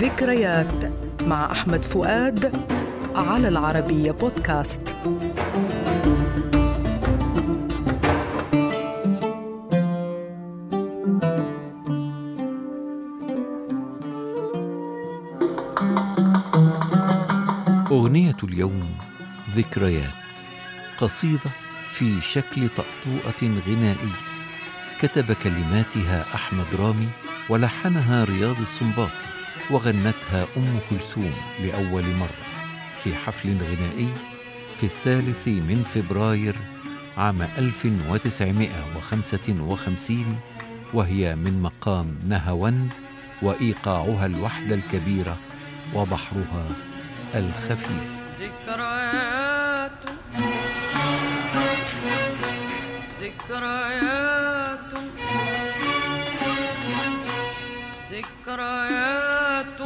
ذكريات مع أحمد فؤاد على العربية بودكاست. أغنية اليوم ذكريات. قصيدة في شكل طأطوءة غنائية. كتب كلماتها أحمد رامي ولحنها رياض السنباطي. وغنتها أم كلثوم لأول مرة في حفل غنائي في الثالث من فبراير عام 1955 وهي من مقام نهاوند وإيقاعها الوحدة الكبيرة وبحرها الخفيف. ذكريات ذكريات ذكريات. عبرت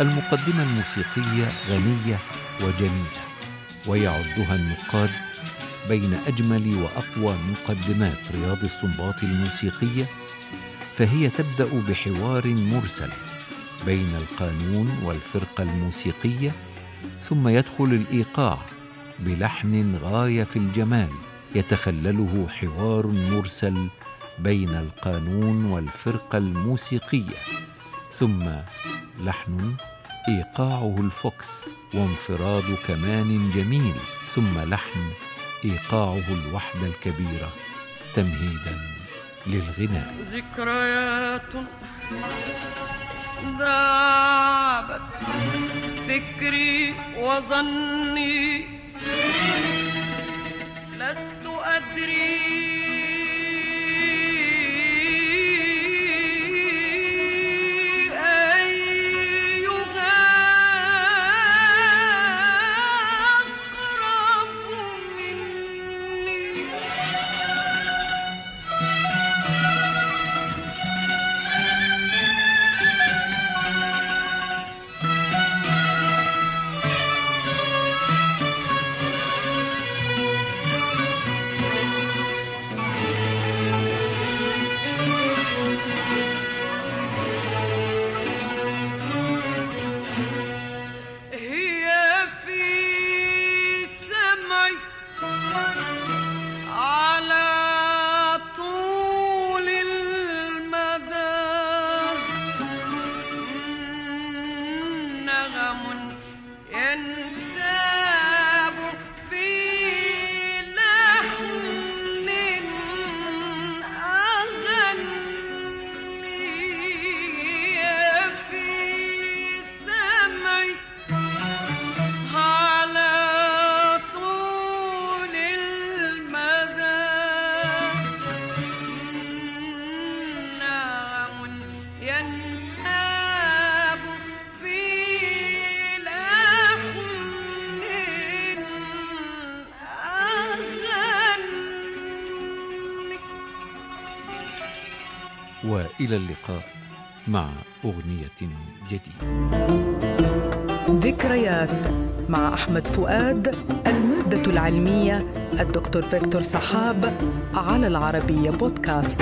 المقدمة الموسيقية غنية وجميلة ويعدها النقاد بين أجمل وأقوى مقدمات رياض السنباطي الموسيقية فهي تبدأ بحوار مرسل بين القانون والفرقة الموسيقية ثم يدخل الإيقاع بلحن غاية في الجمال يتخلله حوار مرسل بين القانون والفرقة الموسيقية ثم لحن إيقاعه الفوكس وانفراد كمان جميل ثم لحن إيقاعه الوحدة الكبيرة تمهيدا للغناء. ذكريات ذابت فكري وظني لست أدري وإلى اللقاء مع أغنية جديدة. ذكريات مع أحمد فؤاد المادة العلمية الدكتور فيكتور صحاب على العربية بودكاست.